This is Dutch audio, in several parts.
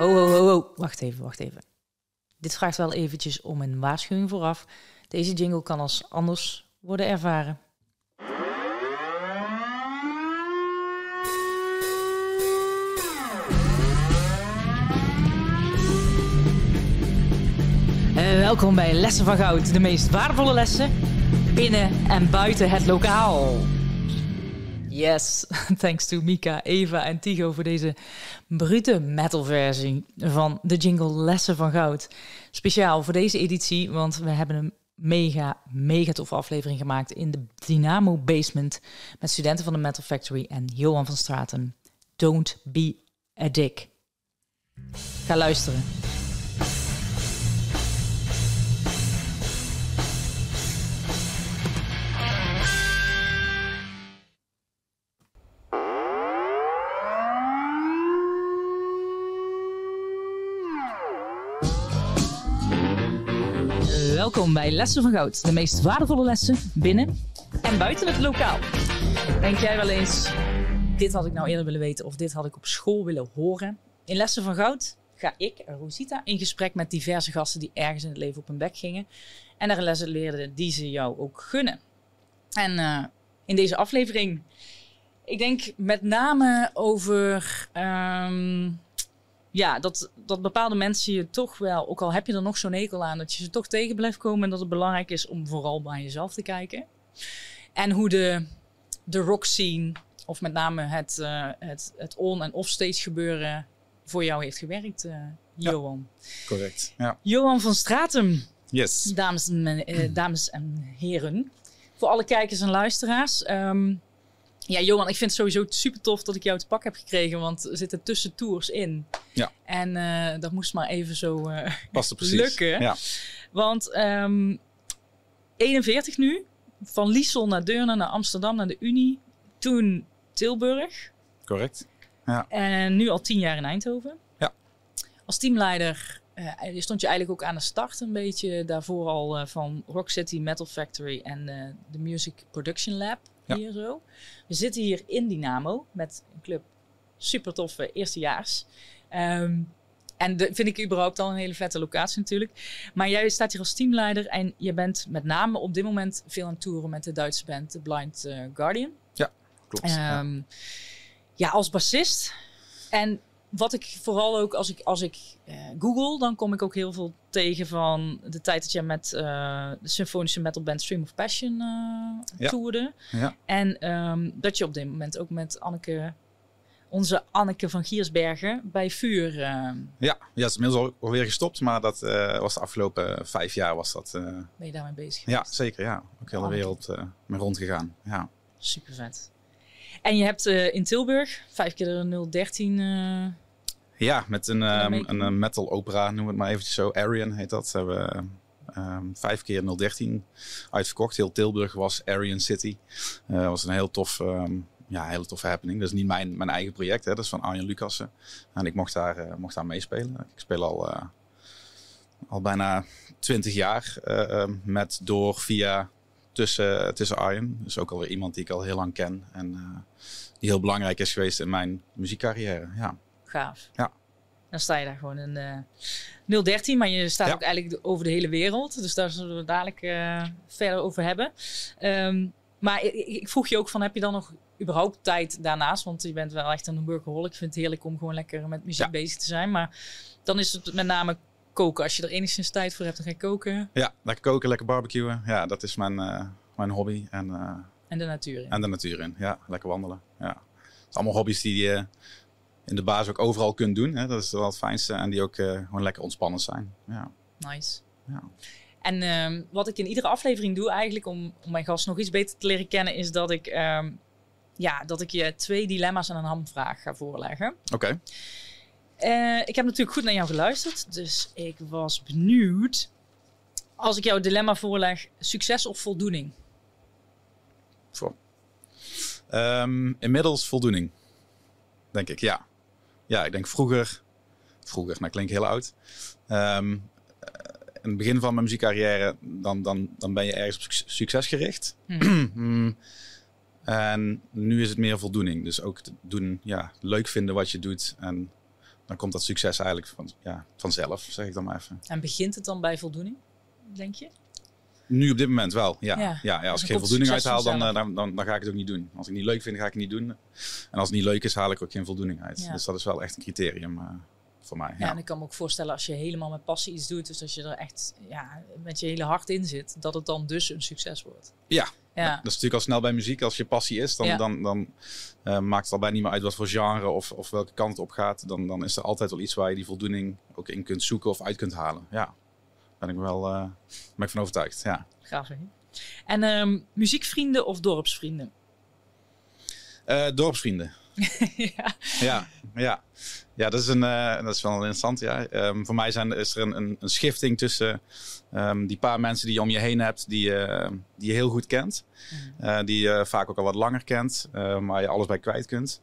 Ho, ho, ho, ho. Wacht even, wacht even. Dit vraagt wel eventjes om een waarschuwing vooraf. Deze jingle kan als anders worden ervaren. Eh, welkom bij Lessen van Goud, de meest waardevolle lessen binnen en buiten het lokaal. Yes, thanks to Mika, Eva en Tigo voor deze brute metal-versie van de jingle Lessen van Goud. Speciaal voor deze editie, want we hebben een mega, mega toffe aflevering gemaakt in de Dynamo Basement met studenten van de Metal Factory en Johan van Straten. Don't be a dick. Ga luisteren. Welkom bij Lessen van Goud, de meest waardevolle lessen binnen en buiten het lokaal. Denk jij wel eens, dit had ik nou eerder willen weten of dit had ik op school willen horen? In Lessen van Goud ga ik, Rosita, in gesprek met diverse gasten die ergens in het leven op hun bek gingen en daar lessen leerden die ze jou ook gunnen. En uh, in deze aflevering, ik denk met name over. Um, ja, dat, dat bepaalde mensen je toch wel, ook al heb je er nog zo'n hekel aan, dat je ze toch tegen blijft komen. En dat het belangrijk is om vooral bij jezelf te kijken. En hoe de, de rock scene, of met name het, uh, het, het on- en off-stage gebeuren, voor jou heeft gewerkt, uh, Johan. Ja, correct. Ja. Johan van Stratum. Yes. Dames en, uh, dames en heren. Voor alle kijkers en luisteraars. Um, ja, Johan, ik vind het sowieso super tof dat ik jou te pak heb gekregen, want er zitten tussen tours in. Ja. En uh, dat moest maar even zo uh, Past precies. lukken. Ja. Want um, 41 nu, van Liesel naar Deurne, naar Amsterdam, naar de Unie. Toen Tilburg. Correct. Ja. En nu al tien jaar in Eindhoven. Ja. Als teamleider uh, stond je eigenlijk ook aan de start een beetje daarvoor al uh, van Rock City Metal Factory en de Music Production Lab Ja. hier zo. We zitten hier in Dynamo met een club super toffe eerstejaars. Um, en dat vind ik überhaupt al een hele vette locatie natuurlijk. Maar jij staat hier als teamleider en je bent met name op dit moment veel aan het toeren met de Duitse band The Blind uh, Guardian. Ja, klopt. ja. Um, ja, als bassist. En wat ik vooral ook als ik, als ik uh, google, dan kom ik ook heel veel tegen van de tijd dat je met uh, de symfonische metalband Stream of Passion uh, Ja. toerde. Ja. En um, dat je op dit moment ook met Anneke, onze Anneke van Giersbergen, bij Vuur. Ja, ja, het is inmiddels al- alweer gestopt, maar dat eh, was de afgelopen vijf jaar was dat. eh, ben je daarmee bezig? ja, zeker. Ja, ook de hele wereld eh mee rondgegaan. Ja. Super vet. En je hebt in Tilburg vijf keer de 013. Ja, met een, um, mee- een, metal opera, noem het maar eventjes zo. Arian heet dat. Hebben we um, vijf keer 013 uitverkocht. Heel Tilburg was Arian City. Dat was een heel tof, um, ja, hele toffe happening. Dat is niet mijn, mijn eigen project, hè. dat is van Arjen Lucassen. En ik mocht daar, uh, mocht daar meespelen. Ik speel al, uh, al bijna twintig jaar met, door, via, tussen, tussen Arjen. Dus ook alweer iemand die ik al heel lang ken. En die heel belangrijk is geweest in mijn muziekcarrière. Ja. Gaaf. Ja. Dan sta je daar gewoon in uh, 013, maar je staat Ja. ook eigenlijk over de hele wereld. Dus daar zullen we dadelijk uh, verder over hebben. Um, maar ik, ik, vroeg je ook van, heb je dan nog überhaupt tijd daarnaast? Want je bent wel echt een workaholic. Ik vind het heerlijk om gewoon lekker met muziek Ja. bezig te zijn. Maar dan is het met name koken. Als je er enigszins tijd voor hebt, dan ga je koken. Ja, lekker koken, lekker barbecuen. Ja, dat is mijn, uh, mijn hobby. En, en de natuur in. En de natuur in, ja. Lekker wandelen, ja. Het zijn allemaal hobby's die je in de baas ook overal kunt doen. Hè? Dat is wel het fijnste. En die ook uh, gewoon lekker ontspannend zijn. Ja. Nice. Ja. En um, wat ik in iedere aflevering doe eigenlijk om, om mijn gast nog iets beter te leren kennen, is dat ik, um, ja, dat ik je twee dilemma's en een hamvraag ga voorleggen. Oké. Okay. Uh, ik heb natuurlijk goed naar jou geluisterd, dus ik was benieuwd. Als ik jouw dilemma voorleg, succes of voldoening? Voor. Um, inmiddels voldoening, denk ik, ja. Ja, ik denk vroeger, vroeger, nou klinkt heel oud. Um, in het begin van mijn muziekcarrière, dan, dan, dan ben je ergens op succes gericht. Hmm. en nu is het meer voldoening. Dus ook doen, ja, leuk vinden wat je doet. En dan komt dat succes eigenlijk van, ja, vanzelf, zeg ik dan maar even. En begint het dan bij voldoening, denk je? Nu op dit moment wel, ja. Ja. ja. ja, als ik geen voldoening uithaal, dan, eh, dan, dan, dan ga ik het ook niet doen. Als ik het niet leuk vind, ga ik het niet doen. En als het niet leuk is, haal ik ook geen voldoening uit. Ja. Dus dat is wel echt een criterium eh, voor mij. Ja. Ja. en ik kan me ook voorstellen als je helemaal met passie iets doet, dus als je er echt ja, met je hele hart in zit, dat het dan dus een succes wordt. Ja. Ja, Dat is natuurlijk al snel bij muziek. Als je passie is, dan, Ja. dan, dan eh, maakt het al bijna niet meer uit wat voor genre of, of welke kant het op gaat. Dan, dan is er altijd wel iets waar je die voldoening ook in kunt zoeken of uit kunt halen. Ja, ben ik wel eh, ben ik van overtuigd. Ja. hè? En ehm, muziekvrienden of dorpsvrienden? Eh, dorpsvrienden. ja. Ja, ja. ja dat, is een, eh, dat is wel interessant. Ja. Ehm, voor mij zijn, is er een, een, een schifting tussen ehm, die paar mensen die je om je heen hebt, die, je- die je heel goed kent. Eh, die je vaak ook al wat langer kent, maar je alles bij kwijt kunt.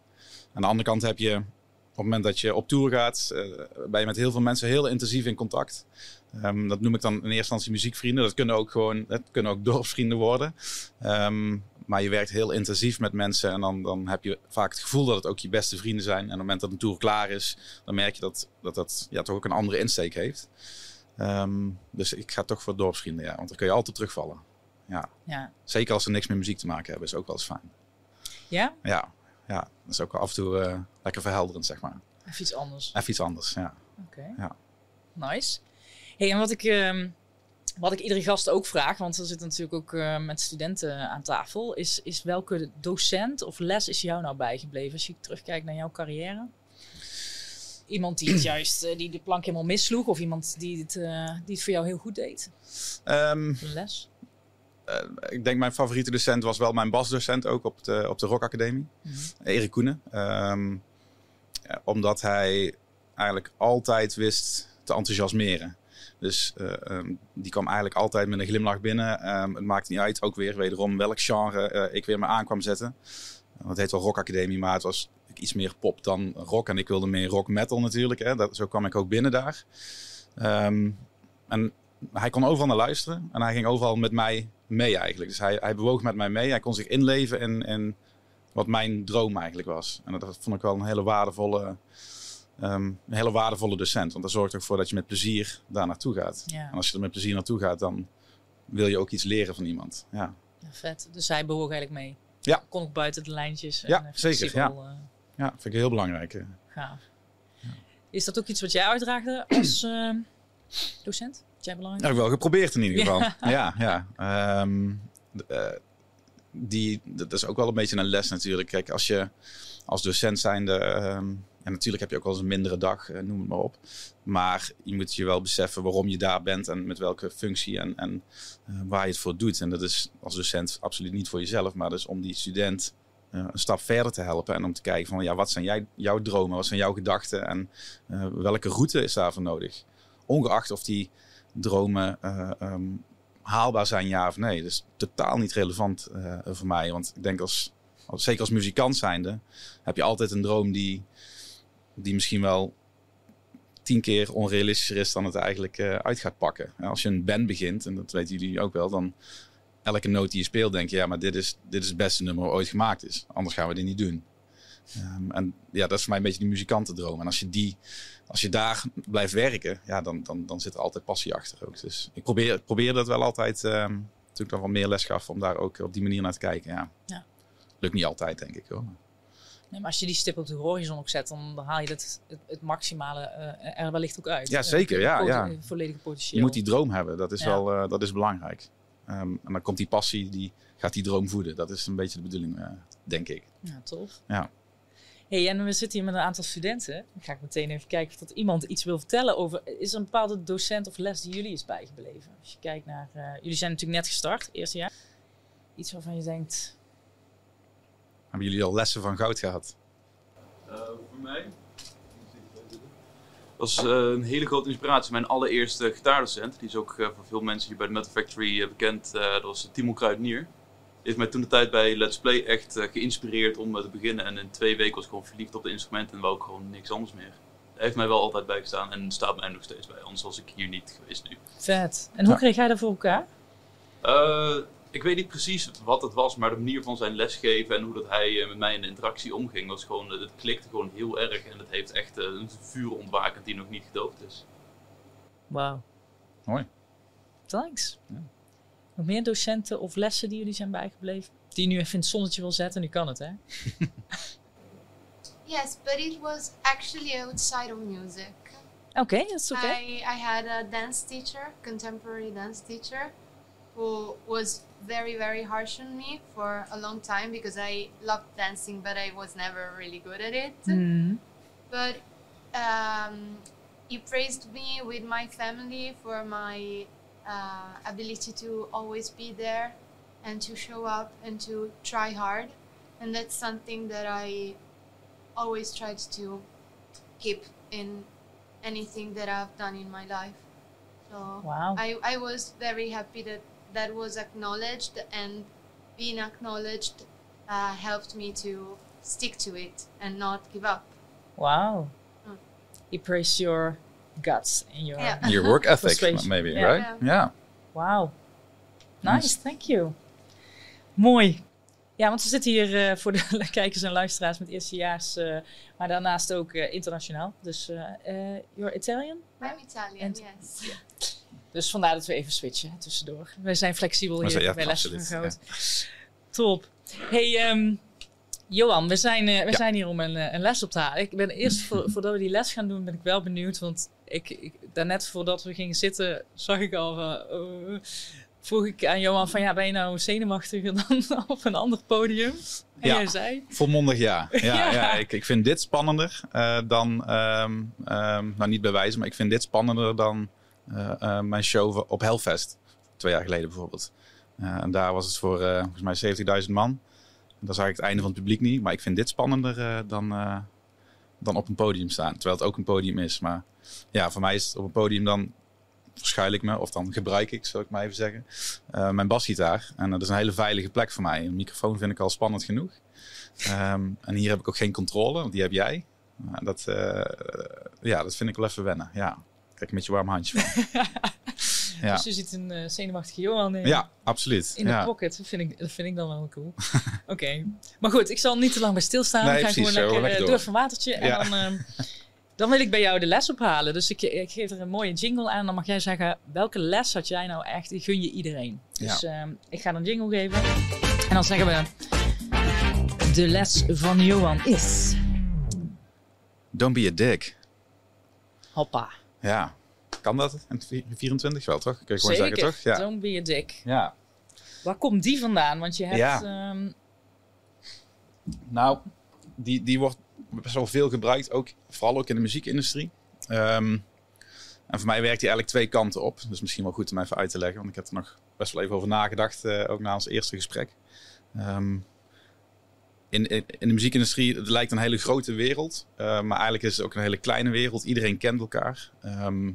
Aan de andere kant heb je, op het moment dat je op tour gaat, ben je met heel veel mensen heel intensief in contact. Ehm, dat noem ik dan in eerste instantie muziekvrienden. Dat kunnen ook gewoon, dat kunnen ook dorpsvrienden worden. Ehm, maar je werkt heel intensief met mensen en dan, dan heb je vaak het gevoel dat het ook je beste vrienden zijn. En op het moment dat een tour klaar is, dan merk je dat dat, dat ja, toch ook een andere insteek heeft. Ehm, dus ik ga toch voor dorpsvrienden, ja, want dan kun je altijd terugvallen. Ja. Ja. Zeker als ze niks met muziek te maken hebben, is ook wel eens fijn. ja, Ja, ja dat is ook af en toe eh, lekker verhelderend, zeg maar. even iets anders. Even iets anders, ja. Oké. Ja. Nice. Hey, en wat ik, ehm, wat ik iedere gast ook vraag, want we zitten natuurlijk ook eh, met studenten aan tafel, is, is welke docent of les is jou nou bijgebleven als je terugkijkt naar jouw carrière? Iemand die het juist, eh, die de plank helemaal missloeg, of iemand die het, eh, die het voor jou heel goed deed? Een les? ik denk mijn favoriete docent was wel mijn basdocent ook op de, op de Rock Academie. Mhm. Erik Koenen. Ehm, omdat hij eigenlijk altijd wist te enthousiasmeren. Dus eh, ehm, die kwam eigenlijk altijd met een glimlach binnen. Ehm, het maakt niet uit, ook weer wederom welk genre eh, ik weer me aan kwam zetten. Want het heet wel Rock Academie, maar het was iets meer pop dan rock. En ik wilde meer rock metal natuurlijk. Hè. Dat, zo kwam ik ook binnen daar. Ehm, en hij kon overal naar luisteren. En hij ging overal met mij mee eigenlijk. Dus hij, hij bewoog met mij mee. Hij kon zich inleven in, in wat mijn droom eigenlijk was. En dat vond ik wel een hele waardevolle, ehm, een hele waardevolle docent. Want dat zorgt ook voor dat je met plezier daar naartoe gaat. Ja. En als je er met plezier naartoe gaat, dan wil je ook iets leren van iemand. Ja, ja, vet. Dus hij bewoog eigenlijk mee. Ja. Kon ook buiten de lijntjes. en Ja, even zeker, flexibel, eh, ja vind ik heel belangrijk. eh. gaaf. Is dat ook iets wat jij uitdraagde als eh, docent? Wat jij belangrijk Dat heb ik wel geprobeerd in ieder geval. Ja. Ja, ja. Ehm, eh, die, dat is ook wel een beetje een les natuurlijk. Kijk, als je als docent zijnde... ehm en natuurlijk heb je ook wel eens een mindere dag, eh, noem het maar op. Maar je moet je wel beseffen waarom je daar bent en met welke functie en, en eh, waar je het voor doet. En dat is als docent absoluut niet voor jezelf, maar dus om die student eh, een stap verder te helpen. En om te kijken van ja, wat zijn jij, jouw dromen, wat zijn jouw gedachten en welke route is daarvoor nodig. Ongeacht of die dromen eh, ehm, haalbaar zijn, ja of nee. Dus totaal niet relevant voor mij. Want ik denk als, als, zeker als muzikant zijnde, heb je altijd een droom die, die misschien wel tien keer onrealistischer is dan het eigenlijk eh, uit gaat pakken. En als je een band begint, en dat weten jullie ook wel, dan elke noot die je speelt, denk je, ja, maar dit is, dit is het beste nummer wat ooit gemaakt is. Anders gaan we dit niet doen. Ehm, en ja, dat is voor mij een beetje die muzikantendroom. En als je, die, als je daar blijft werken, ja, dan, dan, dan zit er altijd passie achter ook. Dus ik probeer, probeer dat wel altijd, ehm, toen ik dan wat meer les gaf, om daar ook op die manier naar te kijken. Ja. Ja. Lukt niet altijd, denk ik hoor. Nee, maar als je die stip op de horizon ook zet, dan haal je het, het, het maximale eh, er wellicht ook uit. Ja, Eh, zeker, ja, pot- ja. eh, Volledige potentieel. Je moet die droom hebben, dat is Ja. wel dat is belangrijk. Ehm, en dan komt die passie, die gaat die droom voeden. Dat is een beetje de bedoeling, denk ik. Ja, tof. Ja. Hey, en we zitten hier met een aantal studenten. Dan ga ik meteen even kijken of dat iemand iets wil vertellen over... Is er een bepaalde docent of les die jullie is bijgebleven? Als je kijkt naar... jullie zijn natuurlijk net gestart, eerste jaar. Iets waarvan je denkt... Hebben jullie al lessen van goud gehad? Eh, voor mij was eh, een hele grote inspiratie. Mijn allereerste gitaardocent, die is ook eh, voor veel mensen hier bij de Metal Factory bekend, eh, dat was Timo Kruidnier. Die heeft mij toen de tijd bij Let's Play echt geïnspireerd om te beginnen. En in twee weken was ik gewoon verliefd op de instrumenten en wou ik gewoon niks anders meer. Hij heeft mij wel altijd bijgestaan en staat mij nog steeds bij, anders was ik hier niet geweest nu. Vet. En hoe Ja. kreeg jij dat voor elkaar? Eh, Ik weet niet precies wat het was, maar de manier van zijn lesgeven en hoe dat hij eh, met mij in de interactie omging, was gewoon, het klikte gewoon heel erg en het heeft echt eh, een vuur ontwakend die nog niet gedoofd is. Wauw. Mooi. Thanks. Ja. Nog meer docenten of lessen die jullie zijn bijgebleven? Die je nu even in het zonnetje wil zetten, nu kan het hè? Yes, but it was actually outside of music. Oké, dat is oké. I, I had a dance teacher, contemporary dance teacher, who was very, very harsh on me for a long time because I loved dancing, but I was never really good at it. Mhm. But um, he praised me with my family for my uh, ability to always be there and to show up and to try hard. And that's something that I always tried to keep in anything that I've done in my life. So Wauw. I, I was very happy that that was acknowledged and being acknowledged uh, helped me to stick to it and not give up. Wow. Mm. He praised your guts and your... Yeah. Your work ethic, maybe, Yeah. right? Yeah. Ja. Wauw. Nice, Nice. thank you. Mooi. Ja, want we zitten hier eh, voor de kijkers en luisteraars met eerstejaars, eh maar daarnaast ook eh, internationaal. Dus, eh eh, you're Italian? I'm Italian, And- yes. Dus vandaar dat we even switchen hè, tussendoor. Wij zijn flexibel We hier ja, van absoluut, Goud. Top. Hey, ehm, Johan, we zijn, eh, we Ja. zijn hier om een, eh, een les op te halen. Ik ben eerst, voor, voordat we die les gaan doen, ben ik wel benieuwd. Want ik, ik, daarnet voordat we gingen zitten, zag ik al van... eh, vroeg ik aan Johan van, ja, ben je nou zenuwachtiger dan op een ander podium? En Ja. jij zei... Volmondig ja. Ja, Ja. ja. ik, ik vind dit spannender eh, dan, ehm, ehm, nou niet bij wijze, maar ik vind dit spannender dan eh, eh, mijn show op Hellfest. Twee jaar geleden bijvoorbeeld. En daar was het voor volgens mij 70.000 man. En daar zag ik het einde van het publiek niet. Maar ik vind dit spannender dan, dan op een podium staan. Terwijl het ook een podium is. Maar ja, voor mij is het op een podium dan verschuil ik me. Of dan gebruik ik, zal ik maar even zeggen, eh, mijn basgitaar. En dat is een hele veilige plek voor mij. Een microfoon vind ik al spannend genoeg. Ehm, en hier heb ik ook geen controle, want die heb jij. Maar dat, eh, ja, dat vind ik wel even wennen. Ja, kijk met je warm handje van. ja. Dus je ziet een eh, zenuwachtige Johan in, ja, absoluut. in de pocket. Dat vind, ik, dat vind ik dan wel cool. Oké. Maar goed, ik zal niet te lang bij stilstaan. Nee, we gaan precies, gewoon lekker, lekker door. door van watertje. En Ja. dan, ehm, dan wil ik bij jou de les ophalen. Dus ik, ik geef er een mooie jingle aan. Dan mag jij zeggen, welke les had jij nou echt? Die gun je iedereen. Dus ehm, ik ga een jingle geven. En dan zeggen we... De les van Johan is... Don't be a dick. Hoppa. Ja. Kan dat in het 24 wel, toch? Kun je gewoon Zeker. zeggen, toch? Ja. Don't be a dick. ja. Waar komt die vandaan? Want je hebt... Ja. ehm, Nou, die, die wordt best wel veel gebruikt, ook, vooral ook in de muziekindustrie. Ehm, en voor mij werkt die eigenlijk twee kanten op. Dus misschien wel goed om even uit te leggen, want ik heb er nog best wel even over nagedacht, eh, ook na ons eerste gesprek. Ehm, in, in, de muziekindustrie, het lijkt een hele grote wereld, eh, maar eigenlijk is het ook een hele kleine wereld. Iedereen kent elkaar. Ehm,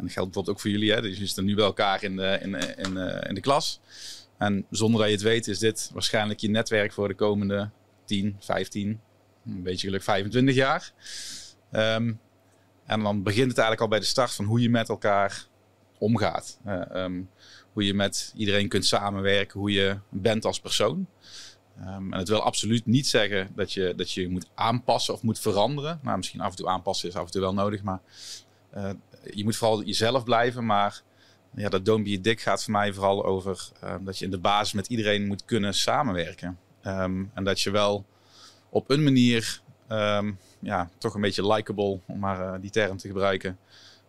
en dat geldt bijvoorbeeld ook voor jullie. Hè? Dus jullie zitten nu bij elkaar in de, in, eh, in de klas. En zonder dat je het weet, is dit waarschijnlijk je netwerk voor de komende 10, 15, een beetje geluk 25 jaar. Ehm, en dan begint het eigenlijk al bij de start van hoe je met elkaar omgaat. Eh, ehm, hoe je met iedereen kunt samenwerken, hoe je bent als persoon. Ehm, en het wil absoluut niet zeggen dat je, dat je moet aanpassen of moet veranderen. Nou, misschien af en toe aanpassen is af en toe wel nodig, maar eh, je moet vooral jezelf blijven. Maar ja, dat Don't Be a Dick gaat voor mij vooral over dat je in de basis met iedereen moet kunnen samenwerken. En dat je wel op een manier ehm, ja, toch een beetje likable, om maar eh, die term te gebruiken,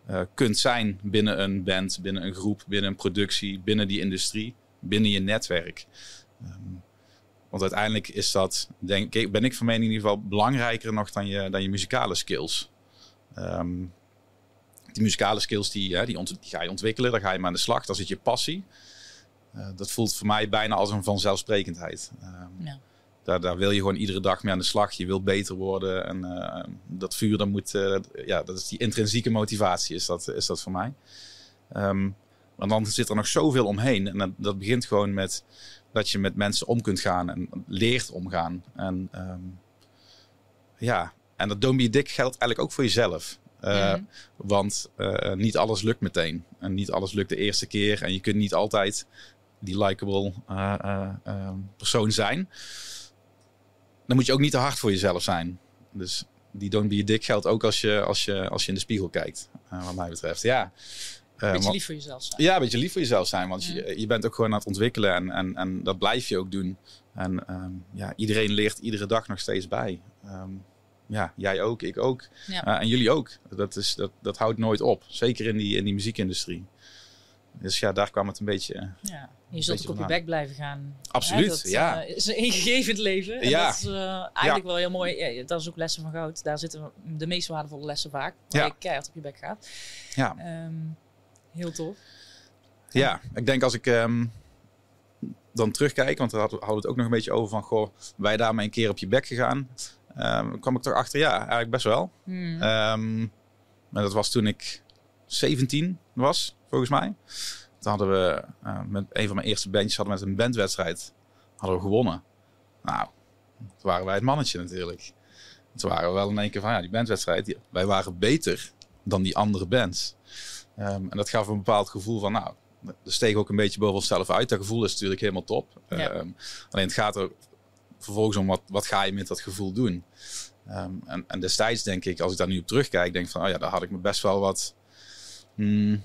eh, kunt zijn binnen een band, binnen een groep, binnen een productie, binnen die industrie, binnen je netwerk. Ehm, want uiteindelijk is dat, denk ik, ben ik van mening in ieder geval belangrijker nog dan je, dan je muzikale skills. Ehm, die muzikale skills die, hè, die, ga je ontwikkelen, daar ga je maar aan de slag, dat is je passie. Eh, dat voelt voor mij bijna als een vanzelfsprekendheid. Ja. Daar, daar wil je gewoon iedere dag mee aan de slag. Je wilt beter worden. En eh, dat vuur, dat moet, eh, ja, dat is die intrinsieke motivatie, is dat, is dat voor mij. Ehm, maar dan zit er nog zoveel omheen. En dat, dat begint gewoon met dat je met mensen om kunt gaan en leert omgaan. En ehm, ja, en dat don't be a dick geldt eigenlijk ook voor jezelf. Eh, Mhm. Want niet alles lukt meteen. En niet alles lukt de eerste keer. En je kunt niet altijd die likable eh, eh, ehm, persoon zijn, dan moet je ook niet te hard voor jezelf zijn. Dus die don't be a dick geldt ook als je, als je, als je in de spiegel kijkt, eh, wat mij betreft. Ja. Eh, Beetje lief voor jezelf zijn. ja, een beetje lief voor jezelf zijn. Want Ja. je, je bent ook gewoon aan het ontwikkelen en, en, en dat blijf je ook doen. En ehm, ja, iedereen leert iedere dag nog steeds bij. Ehm, ja, jij ook, ik ook. Ja. Eh, en jullie ook. Dat, is, dat, dat houdt nooit op. Zeker in die, in die muziekindustrie. Dus ja, daar kwam het een beetje... Ja. Je zult ook op je bek blijven gaan. Absoluut, dat, ja. eh, is een ingegevend leven. En Ja. dat is eh, eigenlijk wel heel mooi. Ja, dat is ook lessen van goud. Daar zitten de meest waardevolle lessen vaak. Waar Ja. je keihard op je bek gaat. Ja, Ehm, heel tof. ja, ik denk als ik ehm, dan terugkijk, want we hadden het ook nog een beetje over van, goh, wij daarmee een keer op je bek gegaan. Ehm, kwam ik toch achter, ja, eigenlijk best wel. Hmm. Maar dat was toen ik 17 was, volgens mij. Toen hadden we eh, met een van mijn eerste bandjes hadden we met een bandwedstrijd hadden we gewonnen. Nou, toen waren wij het mannetje natuurlijk. Toen waren we wel in één keer van ja, die bandwedstrijd, die- wij waren beter dan die andere bands. Ehm, en dat gaf een bepaald gevoel van nou, dat steeg ook een beetje boven onszelf uit. Dat gevoel is natuurlijk helemaal top. Ja. Ehm, alleen het gaat er vervolgens om wat, wat ga je met dat gevoel doen. Ehm, en, en destijds denk ik, als ik daar nu op terugkijk, denk ik van, oh ja, daar had ik me best wel wat hmm,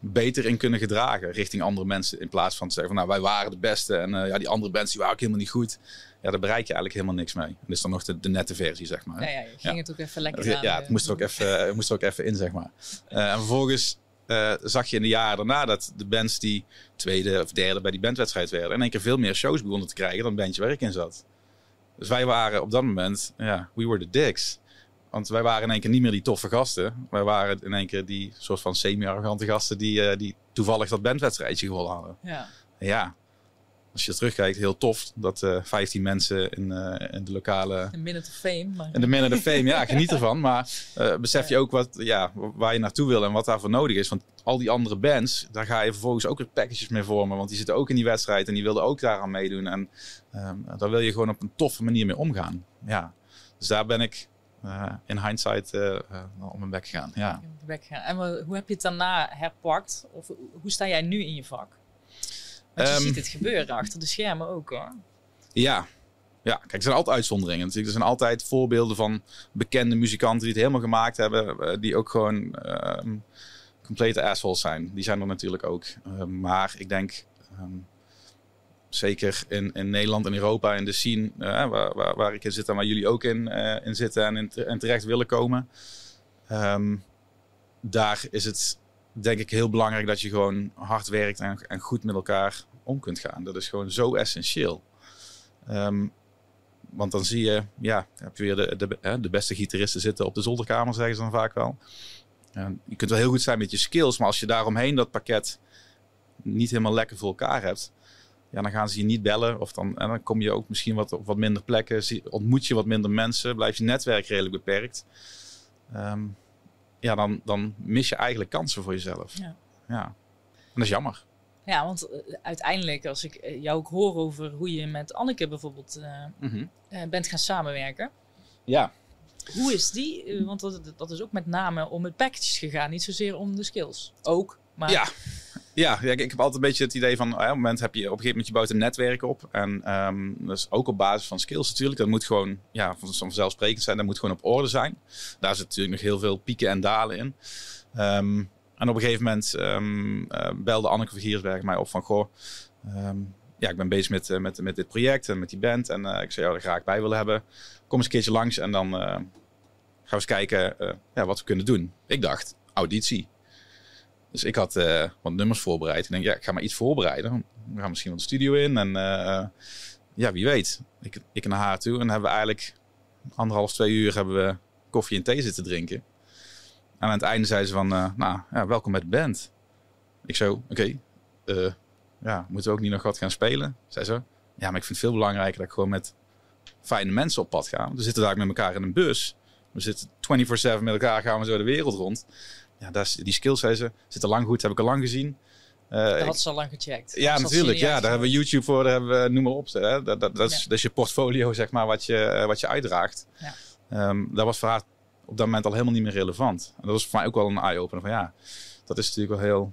beter in kunnen gedragen richting andere mensen. In plaats van te zeggen van, nou, wij waren de beste en eh, ja, die andere bands die waren ook helemaal niet goed. Ja, daar bereik je eigenlijk helemaal niks mee. Dat is dan nog de, de nette versie, zeg maar. Nou ja, je ging Ja. het ook even lekker Ja, aan, ja, het eh, moest er ook even, het moest er ook even in, zeg maar. Eh, en vervolgens eh, zag je in de jaren daarna dat de bands die tweede of derde bij die bandwedstrijd werden, in één keer veel meer shows begonnen te krijgen dan het bandje waar ik in zat. Dus wij waren op dat moment, ja, we were the dicks. Want wij waren in één keer niet meer die toffe gasten. Wij waren in één keer die soort van semi-arrogante gasten die, eh, die toevallig dat bandwedstrijdje gewonnen hadden. Ja. Ja, als je terugkijkt, heel tof dat eh 15 mensen in, eh, in de lokale Een minute of fame. Maar, en de minute of fame, ja, geniet ervan. Maar besef je ook wat, ja, waar je naartoe wil en wat daarvoor nodig is. Want al die andere bands, daar ga je vervolgens ook weer packages mee vormen. Want die zitten ook in die wedstrijd en die wilden ook daaraan meedoen. En ehm, daar wil je gewoon op een toffe manier mee omgaan. Ja. Dus daar ben ik in hindsight eh eh, om mijn bek gegaan. Ja. bek gaan. En hoe heb je het daarna herpakt? Of hoe sta jij nu in je vak? Want je Ehm, ziet het gebeuren achter de schermen ook hoor. Ja. Ja, kijk, er zijn altijd uitzonderingen. Er zijn altijd voorbeelden van bekende muzikanten die het helemaal gemaakt hebben. eh, Die ook gewoon ehm, complete assholes zijn. Die zijn er natuurlijk ook. Eh, maar ik denk, ehm, zeker in, in Nederland en Europa, in de scene eh, waar, waar, waar ik in zit en waar jullie ook in, eh, in zitten en, in, en terecht willen komen. ehm, daar is het denk ik heel belangrijk dat je gewoon hard werkt en, en goed met elkaar om kunt gaan. Dat is gewoon zo essentieel. Ehm, want dan zie je, ja, heb je weer de, de, de beste gitaristen zitten op de zolderkamer, zeggen ze dan vaak wel. En je kunt wel heel goed zijn met je skills, maar als je daaromheen dat pakket niet helemaal lekker voor elkaar hebt, ja, dan gaan ze je niet bellen. Of dan, en dan kom je ook misschien wat op wat minder plekken, ontmoet je wat minder mensen, blijft je netwerk redelijk beperkt. Ehm, ja, dan, dan mis je eigenlijk kansen voor jezelf. Ja. ja. En dat is jammer. Ja, want eh, uiteindelijk, als ik eh, jou ook hoor over hoe je met Anneke bijvoorbeeld eh, eh, bent gaan samenwerken. Ja. Hoe is die? Want dat, dat is ook met name om het packages gegaan, niet zozeer om de skills. Ook, maar Ja. Ja, ik, ik heb altijd een beetje het idee van, op het moment heb je op een gegeven moment je bouwt een netwerk op. En ehm dat is ook op basis van skills natuurlijk. Dat moet gewoon ja, van- vanzelfsprekend zijn. Dat moet gewoon op orde zijn. Daar zit natuurlijk nog heel veel pieken en dalen in. Ehm, en op een gegeven moment ehm, eh, belde Anneke van Giersberg mij op van, goh, ja, ik ben bezig met, eh, met, met dit project en met die band. En eh, ik zou jou er graag bij willen hebben. Kom eens een keertje langs en dan gaan we eens kijken ja, wat we kunnen doen. Ik dacht, auditie. Dus ik had eh, wat nummers voorbereid. Ik denk, ja, ik ga maar iets voorbereiden. We gaan misschien wel de studio in. En eh, ja, wie weet. Ik, ik naar haar toe. En dan hebben we eigenlijk anderhalf, twee uur hebben we koffie en thee zitten drinken. En aan het einde zei ze van, eh, nou, ja, welkom bij de band. Ik zo, oké. ja, moeten we ook niet nog wat gaan spelen? Zij zo, ja, maar ik vind het veel belangrijker dat ik gewoon met fijne mensen op pad ga. We zitten daar met elkaar in een bus. We zitten 24-7 met elkaar, gaan we zo de wereld rond. Ja, is, die skills, zitten lang goed, heb ik al lang gezien. Eh, dat had ze al lang gecheckt. ja, dat natuurlijk. Ja, daar hebben we YouTube voor, daar hebben we, noem maar op. Hè. Dat, dat, dat, is, Ja. dat is je portfolio, zeg maar, wat je, eh, wat je uitdraagt. Ja. Ehm, dat was voor haar op dat moment al helemaal niet meer relevant. En dat was voor mij ook wel een eye-opener van ja, dat is natuurlijk wel heel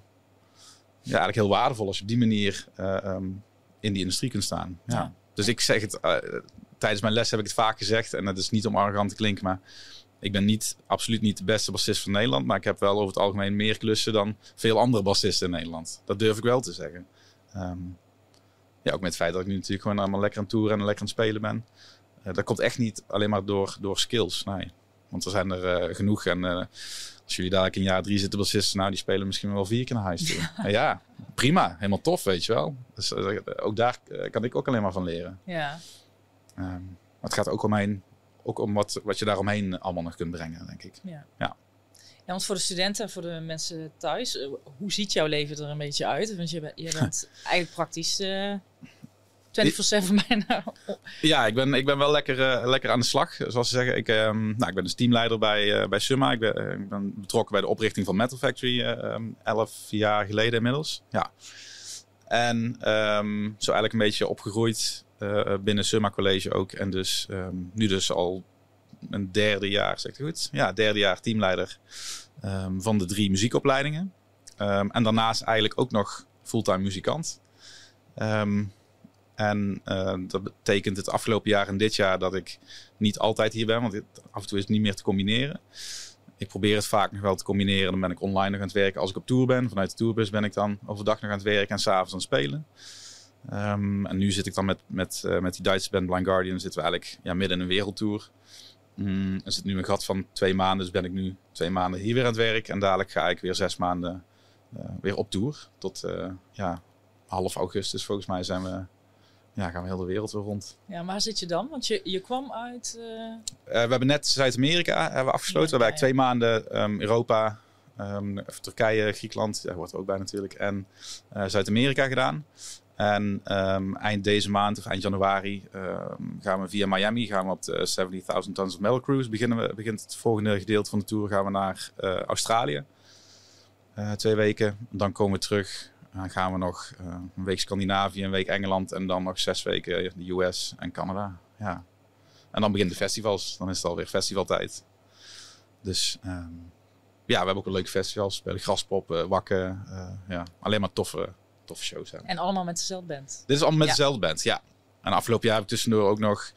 ja, eigenlijk heel waardevol als je op die manier eh, ehm, in die industrie kunt staan. Ja. Ja. Dus ik zeg het, tijdens mijn les heb ik het vaak gezegd. En dat is niet om arrogant te klinken, maar ik ben niet, absoluut niet de beste bassist van Nederland. Maar ik heb wel over het algemeen meer klussen dan veel andere bassisten in Nederland. Dat durf ik wel te zeggen. Ehm, ja, ook met het feit dat ik nu natuurlijk gewoon allemaal lekker aan toeren en lekker aan het spelen ben. Eh, dat komt echt niet alleen maar door, door skills, nee. Want er zijn er eh, genoeg. En eh, als jullie daar in jaar drie zitten bassisten, nou die spelen misschien wel vier keer naar huis toe. ja. ja, prima. Helemaal tof, weet je wel. Dus ook daar kan ik ook alleen maar van leren. Ja. Ehm, maar het gaat ook, omheen, ook om wat, wat je daaromheen allemaal nog kunt brengen, denk ik. Ja. Ja. Ja, want voor de studenten en voor de mensen thuis, eh, hoe ziet jouw leven er een beetje uit? Want je, bent- je bent eigenlijk praktisch eh 24-7 bijna. Ja, ik ben, ik ben wel lekker, eh, lekker aan de slag. Zoals ze zeggen, ik, ehm, nou, ik ben dus teamleider bij, eh, bij Summa. Ik ben, ik ben betrokken bij de oprichting van Metal Factory eh, ehm, elf jaar geleden inmiddels. Ja. En ehm, zo eigenlijk een beetje opgegroeid binnen Summa College ook. En dus ehm, nu dus al een derde jaar, zeg het goed? Ja, derde jaar teamleider ehm, van de drie muziekopleidingen. Ehm, en daarnaast eigenlijk ook nog fulltime muzikant. En eh, dat betekent het afgelopen jaar en dit jaar dat ik niet altijd hier ben, want af en toe is het niet meer te combineren. Ik probeer het vaak nog wel te combineren. Dan ben ik online nog aan het werken als ik op tour ben. Vanuit de tourbus ben ik dan overdag nog aan het werken en s'avonds aan het spelen. Ehm, en nu zit ik dan met, met, eh, met die Duitse band Blind Guardian. Zitten we eigenlijk ja, midden in een wereldtour. Mm, er zit nu een gat van twee maanden. Dus ben ik nu twee maanden hier weer aan het werk. En dadelijk ga ik weer zes maanden eh, weer op tour. Tot eh, ja, half augustus volgens mij zijn we, ja, gaan we heel de wereld weer rond. Ja, maar waar zit je dan? Want je, je kwam uit... we hebben net Zuid-Amerika hebben we afgesloten. Ja, we hebben ja, twee maanden ehm, Europa, ehm, Turkije, Griekenland, daar hoort er ook bij natuurlijk, en Zuid-Amerika gedaan. En ehm, eind deze maand, of eind januari, ehm, gaan we via Miami gaan we op de 70.000 Tons of Metal Cruise. Beginnen we, begint het volgende gedeelte van de tour, gaan we naar eh, Australië. Eh, twee weken. Dan komen we terug. Dan gaan we nog eh, een week Scandinavië, een week Engeland en dan nog zes weken de US en Canada. Ja. En dan beginnen de festivals. Dan is het alweer festivaltijd. Dus ehm, ja, we hebben ook een leuke festivals. We spelen Graspop, eh, Wakken. ja, alleen maar toffe, toffe shows. Hè. en allemaal met dezelfde band. Dit is allemaal met Ja. dezelfde band, ja. En afgelopen jaar heb ik tussendoor ook nog...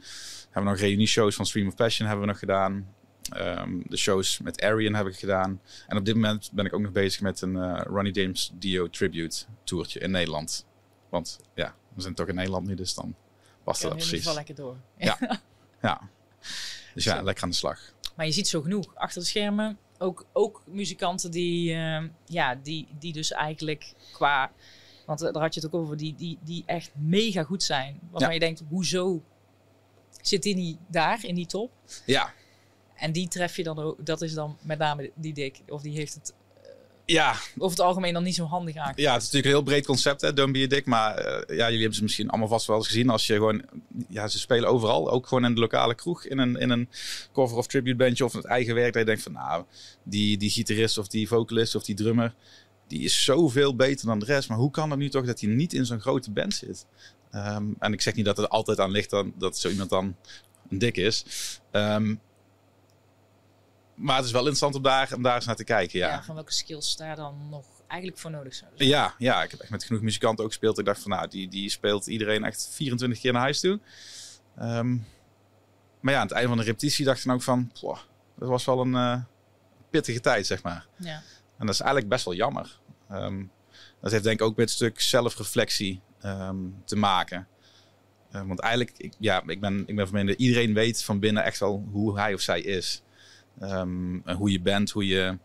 Hebben we nog reunie-shows van Stream of Passion hebben we nog gedaan. Ehm, de shows met Arian heb ik gedaan. En op dit moment ben ik ook nog bezig met een eh, Ronnie James Dio tribute toertje in Nederland. Want ja, we zijn toch in Nederland nu, dus dan past dat in ieder geval precies. lekker door. Ja. Ja. Dus ja, Zo. lekker aan de slag. Maar je ziet zo genoeg achter de schermen. Ook, ook muzikanten die, eh, ja, die, die dus eigenlijk qua... Want eh, daar had je het ook over, die, die, die echt mega goed zijn. Waarvan Ja. je denkt, hoezo zit die niet daar in die top? Ja, En die tref je dan ook, dat is dan met name die dik. Of die heeft het ja, over het algemeen dan niet zo handig aangepakt. ja, het is natuurlijk een heel breed concept, hè, Don't Be a Dick. Maar eh, ja, jullie hebben ze misschien allemaal vast wel eens gezien. Als je gewoon, ja, ze spelen overal. Ook gewoon in de lokale kroeg. In een, in een cover of tribute bandje of het eigen werk. Dat je denkt van, nou, die, die gitarist of die vocalist of die drummer. Die is zoveel beter dan de rest. Maar hoe kan het nu toch dat hij niet in zo'n grote band zit? Ehm, en ik zeg niet dat het altijd aan ligt dan, dat zo iemand dan dik is. Ehm, maar het is wel interessant om daar, om daar eens naar te kijken, Ja. ja. van welke skills daar dan nog eigenlijk voor nodig zouden zijn. Ja, ja, ik heb echt met genoeg muzikanten ook gespeeld. Ik dacht van, nou, die, die speelt iedereen echt 24 keer naar huis toe. Ehm, maar ja, aan het einde van de repetitie dacht ik dan ook van, "Poh, dat was wel een eh, pittige tijd, zeg maar. Ja. En dat is eigenlijk best wel jammer. Ehm, dat heeft denk ik ook met een stuk zelfreflectie ehm, te maken. Eh, want eigenlijk, ik, ja, ik ben, ik ben van mening dat iedereen weet van binnen echt wel hoe hij of zij is. Ehm, en hoe je bent, hoe je...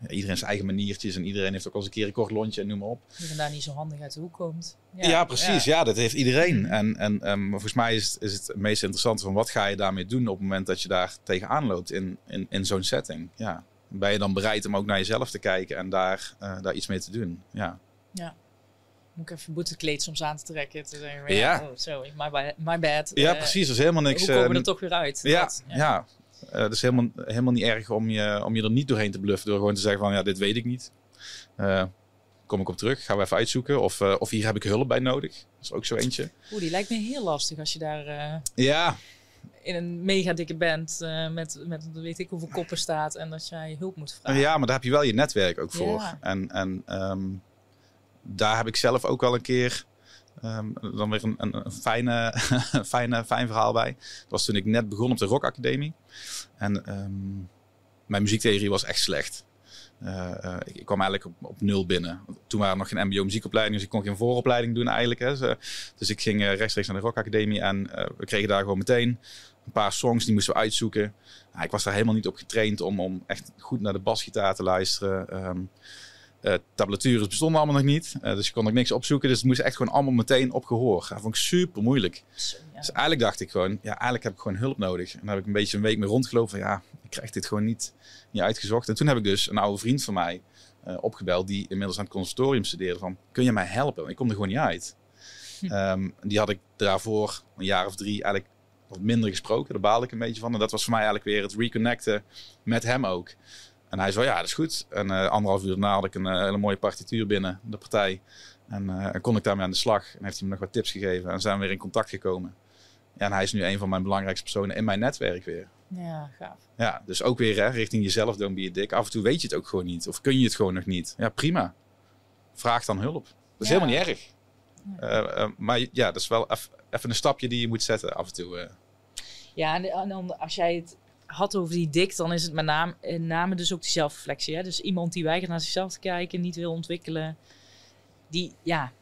ja, iedereen zijn eigen maniertjes en iedereen heeft ook al eens een keer een kort lontje en noem maar op. Die vandaar niet zo handig uit de hoek komt. Ja, precies. Ja. dat heeft iedereen. En, en volgens mij is het, is het meest interessante van wat ga je daarmee doen op het moment dat je daar tegenaan loopt in, in, in zo'n setting. Ja. Ben je dan bereid om ook naar jezelf te kijken en daar, eh, daar iets mee te doen? Ja. Moet ik even boetekleed soms aan te trekken. Te zeggen, Ja. oh, sorry, my bad. My bad. Ja, Eh, precies. Er is helemaal niks. Hoe komen we eh, er toch weer uit? Ja, Dat, ja. Eh, het is helemaal, helemaal niet erg om je, om je er niet doorheen te bluffen. Door gewoon te zeggen van, ja, dit weet ik niet. Kom ik op terug. Gaan we even uitzoeken. Of, of hier heb ik hulp bij nodig. Dat is ook zo eentje. Oeh, die lijkt me heel lastig als je daar Ja, in een mega dikke band eh, met, met weet ik hoeveel koppen staat en dat jij hulp moet vragen. ja, maar daar heb je wel je netwerk ook voor. Ja. En, en ehm, daar heb ik zelf ook wel een keer ehm, dan weer een, een, een fijne, fijne, fijn verhaal bij. Dat was toen ik net begon op de Rock Academie. En ehm, mijn muziektheorie was echt slecht. Uh, uh, ik, ik, kwam eigenlijk op, op, nul binnen. Toen waren er nog geen MBO muziekopleiding, dus ik kon geen vooropleiding doen eigenlijk. Hè. Dus ik ging uh, rechtstreeks naar de Rock Academie en we kregen daar gewoon meteen een paar songs die moesten we uitzoeken. Nou, ik was daar helemaal niet op getraind om, om echt goed naar de basgitaar te luisteren. Um, uh, tablatures bestonden allemaal nog niet. Uh, dus je kon ook niks opzoeken. Dus het moest echt gewoon allemaal meteen op gehoor. Dat vond ik super moeilijk. Ja. Dus eigenlijk dacht ik gewoon, ja, eigenlijk heb ik gewoon hulp nodig. En dan heb ik een beetje een week mee rondgelopen van, ja, ik krijg dit gewoon niet, niet uitgezocht. En toen heb ik dus een oude vriend van mij uh, opgebeld, die inmiddels aan het conservatorium studeerde, van, kun je mij helpen? Ik kom er gewoon niet uit. Hm. Um, die had ik daarvoor een jaar of drie eigenlijk wat minder gesproken. Daar baalde ik een beetje van. En dat was voor mij eigenlijk weer het reconnecten met hem ook. En hij zei, ja, dat is goed. En uh, anderhalf uur daarna had ik een uh, hele mooie partituur binnen de partij. En, uh, en, kon ik daarmee aan de slag. En heeft hij me nog wat tips gegeven. En zijn we weer in contact gekomen. Ja, en hij is nu een van mijn belangrijkste personen in mijn netwerk weer. Ja, gaaf. Ja, dus ook weer hè, richting jezelf, don't be a dick. Af en toe weet je het ook gewoon niet. Of kun je het gewoon nog niet. Ja, prima. Vraag dan hulp. Dat is ja. helemaal niet erg. Ja. maar ja, dat is wel even een stapje die je moet zetten af en toe. Ja, en dan als jij het had over die dik, dan is het met name, name dus ook die zelfreflectie. Hè? Dus iemand die weigert naar zichzelf te kijken, niet wil ontwikkelen. Die, ja,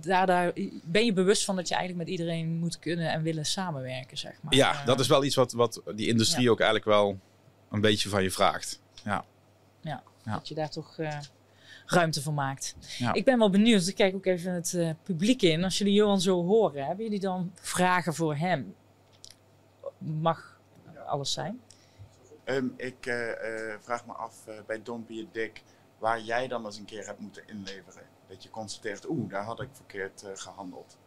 daar, daar ben je bewust van dat je eigenlijk met iedereen moet kunnen en willen samenwerken, zeg maar. Ja, dat is wel iets wat, wat die industrie ja. ook eigenlijk wel een beetje van je vraagt. Ja, ja, ja. dat je daar toch uh, ruimte voor maakt. Ja. Ik ben wel benieuwd, ik kijk ook even het uh, publiek in. Als jullie Johan zo horen, hebben jullie dan vragen voor hem? Mag alles zijn? Um, ik uh, uh, vraag me af uh, bij Don't Be a Dick waar jij dan eens een keer hebt moeten inleveren. Dat je constateert, oeh, daar had ik verkeerd gehandeld.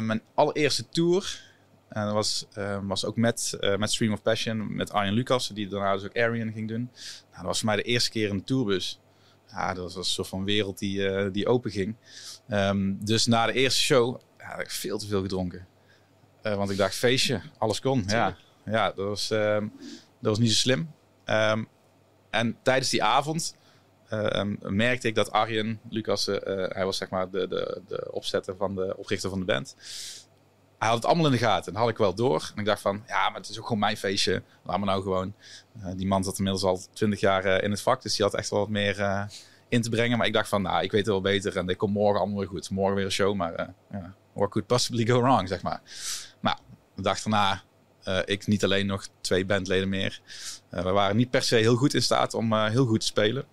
mijn allereerste tour dat was, was ook met, met Stream of Passion, met Arjen Lucas, die daarna dus ook Arian ging doen. Nou, dat was voor mij de eerste keer in de tourbus. Ja, dat was een soort van wereld die, die open ging. Um, dus na de eerste show ja, had ik veel te veel gedronken. want ik dacht, feestje, alles kon. Ja, ja, dat was... Um, dat was niet zo slim. Um, en tijdens die avond uh, um, merkte ik dat Arjen Lucas, uh, hij was zeg maar de, de, de opzetter van de oprichter van de band. Hij had het allemaal in de gaten. En dat had ik wel door. En ik dacht van, ja, maar het is ook gewoon mijn feestje. Laat me nou gewoon. Uh, die man zat inmiddels al twintig jaar in het vak. Dus die had echt wel wat meer in te brengen. Maar ik dacht van, nou, ik weet het wel beter. En dit komt morgen allemaal weer goed. Morgen weer een show. Maar ja, what could possibly go wrong, zeg maar. Nou, de dag daarna uh, ik niet alleen nog twee bandleden meer. Uh, we waren niet per se heel goed in staat om uh, heel goed te spelen.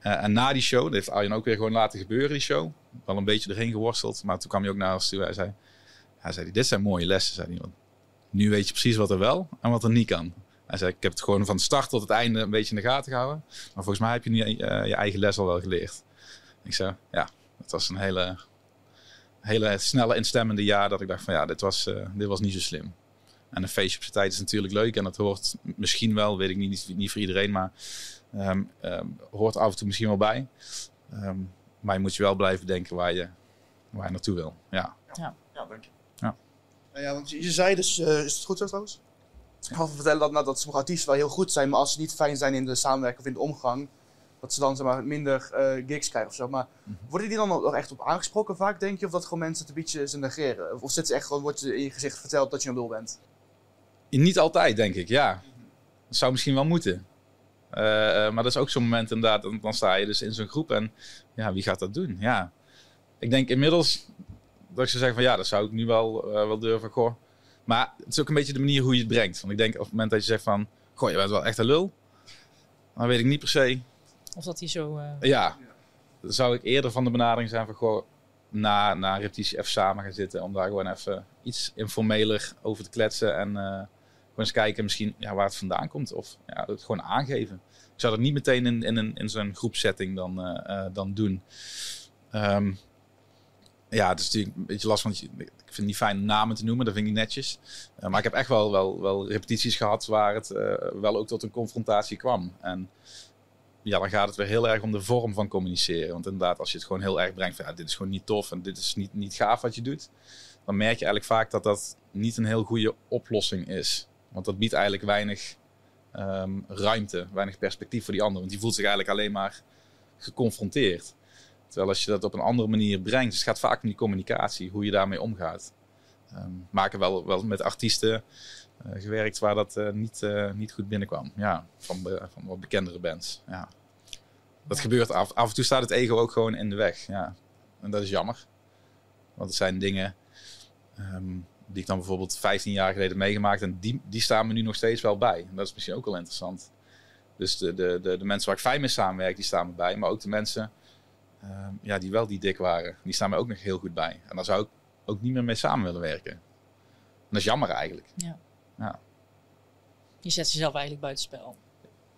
en na die show, dat heeft Arjen ook weer gewoon laten gebeuren, die show. Wel een beetje erheen geworsteld. Maar toen kwam hij ook naar ons toe. Hij zei, hij zei dit zijn mooie lessen. Zei hij, nu weet je precies wat er wel en wat er niet kan. Hij zei, ik heb het gewoon van start tot het einde een beetje in de gaten gehouden. Maar volgens mij heb je nu je eigen les al wel geleerd. Ik zei, ja, het was een hele, hele snelle instemmende jaar dat ik dacht van ja, dit was, dit was niet zo slim. En een feestje op zijn tijd is natuurlijk leuk. En dat hoort misschien wel, weet ik niet, niet voor iedereen, maar um, um, hoort af en toe misschien wel bij. Um, maar je moet je wel blijven denken waar je, waar je naartoe wil. Ja, ja. ja dank je. Ja. Nou ja, want je zei dus, uh, is het goed zo trouwens? Ik ga vertellen dat, nou, dat sommige artiesten wel heel goed zijn, maar als ze niet fijn zijn in de samenwerking of in de omgang, dat ze dan zeg maar, minder uh, gigs krijgen of zo. Maar mm -hmm. worden die dan nog echt op aangesproken vaak, denk je? Of dat gewoon mensen het een beetje ze negeren? Of, of zit ze echt gewoon, wordt je in je gezicht verteld dat je een lul bent? Niet altijd, denk ik, ja. Dat zou misschien wel moeten. Uh, maar dat is ook zo'n moment inderdaad, dan, dan sta je dus in zo'n groep en ja, wie gaat dat doen? Ja. Ik denk inmiddels dat ik zou zeggen van ja, dat zou ik nu wel, uh, wel durven. Goh. Maar het is ook een beetje de manier hoe je het brengt. Want ik denk op het moment dat je zegt van, goh, je bent wel echt een lul. Dan weet ik niet per se. Of dat hij zo... Uh... Ja, dan zou ik eerder van de benadering zijn van, goh, na, na repetitie even samen gaan zitten. Om daar gewoon even iets informeler over te kletsen en eens kijken misschien ja, waar het vandaan komt. Of ja, het gewoon aangeven. Ik zou dat niet meteen in, in, een, in zo'n groepsetting dan, uh, uh, dan doen. Um, ja, het is natuurlijk een beetje lastig, want ik vind het niet fijn namen te noemen, dat vind ik netjes. Uh, maar ik heb echt wel, wel, wel repetities gehad waar het wel ook tot een confrontatie kwam. En ja, dan gaat het weer heel erg om de vorm van communiceren. Want inderdaad, als je het gewoon heel erg brengt van ja, dit is gewoon niet tof en dit is niet, niet gaaf wat je doet, dan merk je eigenlijk vaak dat dat niet een heel goede oplossing is. Want dat biedt eigenlijk weinig um, ruimte, weinig perspectief voor die ander. Want die voelt zich eigenlijk alleen maar geconfronteerd. Terwijl als je dat op een andere manier brengt, dus het gaat vaak om die communicatie, hoe je daarmee omgaat. Ehm maken wel, wel met artiesten eh, gewerkt waar dat eh, niet, eh, niet goed binnenkwam. Ja, van, van wat bekendere bands. Ja. Dat gebeurt af, af en toe staat het ego ook gewoon in de weg. Ja. En dat is jammer. Want het zijn dingen ehm, die ik dan bijvoorbeeld 15 jaar geleden meegemaakt en die, die staan me nu nog steeds wel bij. En dat is misschien ook wel interessant. Dus de, de, de, de mensen waar ik fijn mee samenwerk, die staan me bij. Maar ook de mensen ehm, ja, die wel die dik waren, die staan me ook nog heel goed bij. En daar zou ik ook niet meer mee samen willen werken. En dat is jammer eigenlijk. Je zet jezelf eigenlijk buitenspel.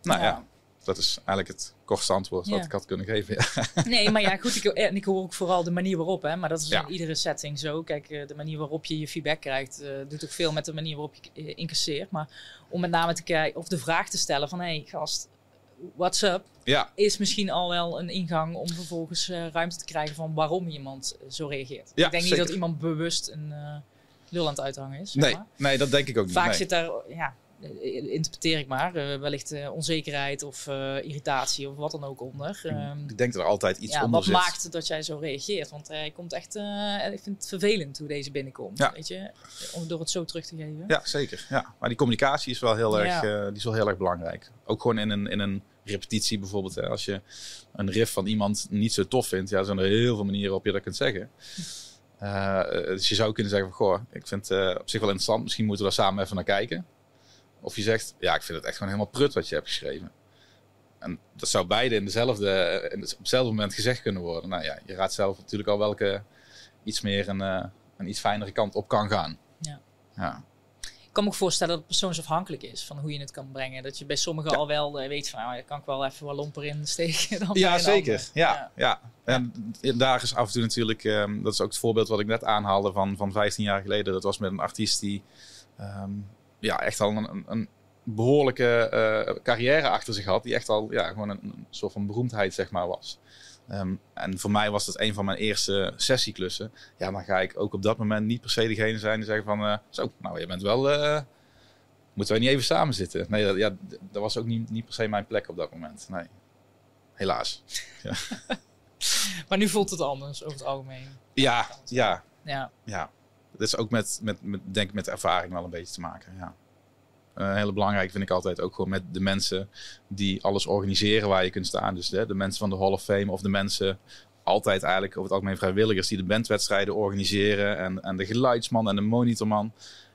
Nou Ja. ja, dat is eigenlijk het kortste antwoord wat Ja. ik had kunnen geven. Ja. Nee, maar ja, goed. Ik, en ik hoor ook vooral de manier waarop, hè. Maar dat is Ja. in iedere setting zo. Kijk, eh, de manier waarop je je feedback krijgt, eh, doet ook veel met de manier waarop je eh, incasseert. Maar om met name te kijken, of de vraag te stellen van... Hé, hey, gast, what's up? ja, Is misschien al wel een ingang om vervolgens ruimte te krijgen van waarom iemand zo reageert. Ja, ik denk zeker. niet dat iemand bewust een eh lul aan het uithangen is. nee, maar. nee, dat denk ik ook niet. Vaak nee. zit daar, ja, interpreteer ik maar, eh, wellicht eh, onzekerheid of eh, irritatie of wat dan ook onder. Ehm, Ik denk dat er altijd iets ja, onder wat zit. maakt dat jij zo reageert? Want hij komt echt, eh, ik vind het vervelend hoe deze binnenkomt. Ja. Weet je, om door het zo terug te geven. Ja, zeker. Ja. Maar die communicatie is wel heel, erg, eh, die is wel heel erg belangrijk. Ook gewoon in een, in een repetitie bijvoorbeeld. Hè. Als je een riff van iemand niet zo tof vindt, ja, zijn er heel veel manieren waarop je dat kunt zeggen. Eh, dus je zou kunnen zeggen van, goh, ik vind het eh, op zich wel interessant. Misschien moeten we daar samen even naar kijken. Of je zegt, ja, ik vind het echt gewoon helemaal prut wat je hebt geschreven. En dat zou beide in dezelfde, in het- op hetzelfde moment gezegd kunnen worden. Nou ja, je raadt zelf natuurlijk al welke iets meer een, eh, een iets fijnere kant op kan gaan. Ja. Ja. Ik kan me ook voorstellen dat het persoonsafhankelijk is van hoe je het kan brengen. Dat je bij sommigen Ja. al wel eh, weet van, nou, daar kan ik wel even wat lomper in steken. Dan Ja, zeker. Ja, ja. En daar is af en toe natuurlijk, ehm, dat is ook het voorbeeld wat ik net aanhaalde van, van 15 jaar geleden. Dat was met een artiest die ehm, ja, echt al een, een, behoorlijke eh, carrière achter zich had. Die echt al ja, gewoon een, een soort van beroemdheid zeg maar was. Ehm, en voor mij was dat een van mijn eerste sessieklussen. Ja, dan ga ik ook op dat moment niet per se degene zijn die zeggen van... eh, zo, nou je bent wel... eh, moeten wij niet even samen zitten? Nee, dat, ja, dat was ook niet, niet per se mijn plek op dat moment. Nee, helaas. Maar nu voelt het anders over het algemeen. Ja, ja, Ja, ja. Dat is ook met, met, met, denk met ervaring wel een beetje te maken. Ja. Een hele belangrijke vind ik altijd ook gewoon met de mensen die alles organiseren waar je kunt staan. Dus hè, de mensen van de Hall of Fame of de mensen, altijd eigenlijk over het algemeen vrijwilligers die de bandwedstrijden organiseren. En, en de geluidsman en de monitorman.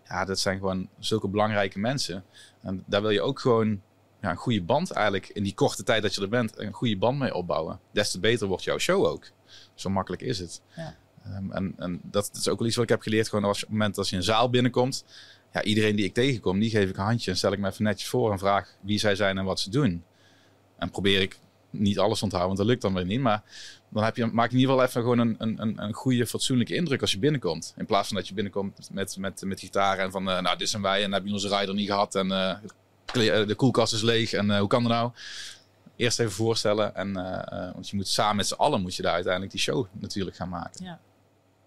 Ja, dat zijn gewoon zulke belangrijke mensen. En daar wil je ook gewoon ja, een goede band eigenlijk in die korte tijd dat je er bent, een goede band mee opbouwen. Des te beter wordt jouw show ook. Zo makkelijk is het. Ja. Ehm, en, en dat is ook wel iets wat ik heb geleerd. Gewoon als op het moment als je een zaal binnenkomt. Ja, iedereen die ik tegenkom, die geef ik een handje. En stel ik me even netjes voor en vraag wie zij zijn en wat ze doen. En probeer ik niet alles onthouden, want dat lukt dan weer niet. Maar dan heb je, maak je in ieder geval even gewoon een, een, een, goede, fatsoenlijke indruk als je binnenkomt. In plaats van dat je binnenkomt met, met, met gitaar en van, eh, nou, dit zijn wij en dan heb je onze rider niet gehad. En eh, eh, de koelkast is leeg en hoe kan dat nou? Eerst even voorstellen. En, want je moet samen met z'n allen moet je daar uiteindelijk die show natuurlijk gaan maken. Ja.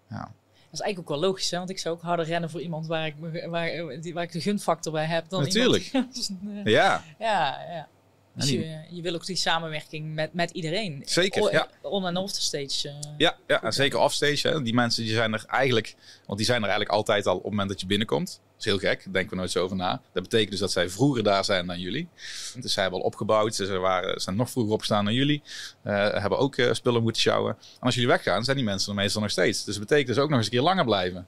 Ja. Dat is eigenlijk ook wel logisch, hè? want ik zou ook harder rennen voor iemand waar ik, me, waar, die, waar ik de gunfactor bij heb dan Natuurlijk. iemand. Dus, eh, Ja, ja, ja. Dus je, je wil ook die samenwerking met, met iedereen. Zeker, O- ja. On en off the stage. eh, ja, ja en zeker offstage. Hè. Die mensen die zijn er eigenlijk, want die zijn er eigenlijk altijd al op het moment dat je binnenkomt. Dat is heel gek, daar denken we nooit zo over na. Dat betekent dus dat zij vroeger daar zijn dan jullie. Dus zij hebben al opgebouwd, ze waren, zijn nog vroeger opgestaan dan jullie. eh, hebben ook eh, spullen moeten sjouwen. En als jullie weggaan, zijn die mensen er meestal nog steeds. Dus dat betekent dus ook nog eens een keer langer blijven.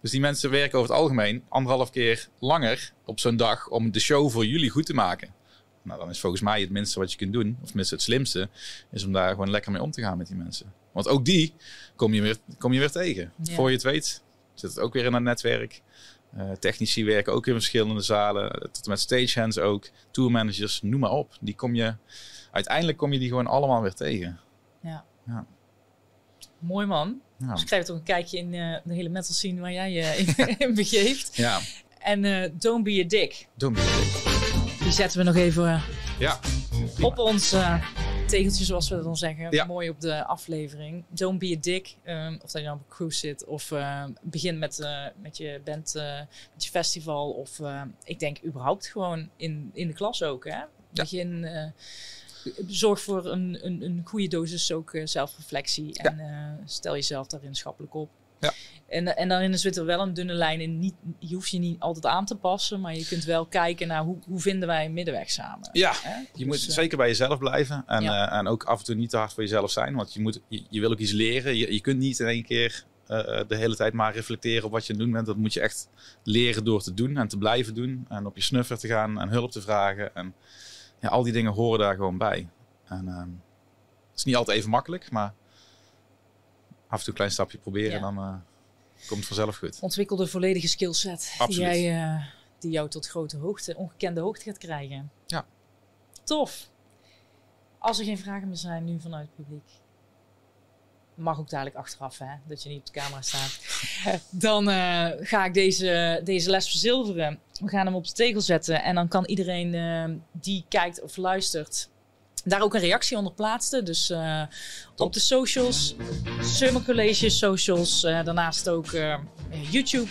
Dus die mensen werken over het algemeen anderhalf keer langer op zo'n dag om de show voor jullie goed te maken. Nou, dan is volgens mij het minste wat je kunt doen, of tenminste het slimste, is om daar gewoon lekker mee om te gaan met die mensen. Want ook die kom je weer, kom je weer tegen. Ja. Voor je het weet zit het ook weer in een netwerk. Eh, technici werken ook in verschillende zalen. Tot en met stagehands ook. Tourmanagers, noem maar op. Die kom je, uiteindelijk kom je die gewoon allemaal weer tegen. ja. Ja. Mooi man. Ja. Dus ik krijg toch een kijkje in eh, de hele metal scene waar jij je in, in begeeft. Ja, En eh, Don't Be a Dick. doe me. Die zetten we nog even eh, Ja, op ons eh, tegeltje, zoals we dat dan zeggen. Ja. Mooi op de aflevering. Don't be a dick. Ehm, of dat je nou op een cruise zit. Of eh, begin met, eh, met je band, met je festival. Of ik denk überhaupt gewoon in, in de klas ook. Hè? Begin, zorg voor een, een, een goede dosis ook zelfreflectie. En stel jezelf daarin schappelijk op. Ja. En, en daarin zit er wel een dunne lijn in. Niet, je hoeft je niet altijd aan te passen, maar je kunt wel kijken naar hoe, hoe vinden wij een middenweg samen. Ja, Hè? je moet Dus, eh, zeker bij jezelf blijven. En, Ja. eh, en ook af en toe niet te hard voor jezelf zijn. Want je, moet, je, je wil ook iets leren. Je, je kunt niet in één keer eh, de hele tijd maar reflecteren op wat je aan het doen bent. Dat moet je echt leren door te doen en te blijven doen. En op je snuffer te gaan en hulp te vragen. En ja, al die dingen horen daar gewoon bij. En ehm, het is niet altijd even makkelijk, maar af en toe een klein stapje proberen. Ja. Dan eh, komt het vanzelf goed. Ontwikkel de volledige skillset die, jij, eh, die jou tot grote hoogte, ongekende hoogte gaat krijgen. Ja. Tof. Als er geen vragen meer zijn nu vanuit het publiek, mag ook dadelijk achteraf, hè, dat je niet op de camera staat. dan eh, ga ik deze, deze les verzilveren. We gaan hem op de tegel zetten en dan kan iedereen die kijkt of luistert daar ook een reactie onder plaatsen. Dus eh, op de socials, Summer College socials, eh, daarnaast ook eh, YouTube,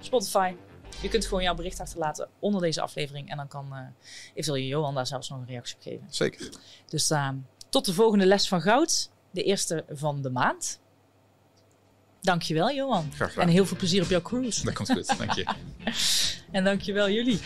Spotify. Je kunt gewoon jouw bericht achterlaten onder deze aflevering en dan kan eventueel Johan daar zelfs nog een reactie op geven. Zeker. Dus eh, tot de volgende les van goud, de eerste van de maand. Dankjewel Johan. Graag gedaan. En heel veel plezier op jouw cruise. Dat komt goed, dank je. En dankjewel jullie.